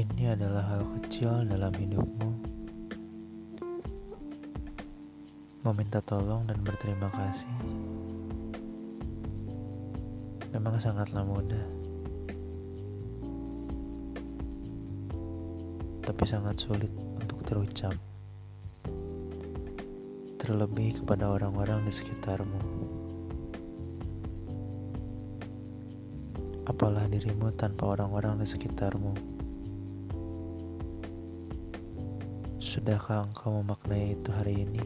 ini adalah hal kecil dalam hidupmu. Meminta tolong dan berterima kasih memang sangatlah mudah, tapi sangat sulit untuk terucap, terlebih kepada orang-orang di sekitarmu. Apalah dirimu tanpa orang-orang di sekitarmu. Sudahkah engkau memaknai itu hari ini?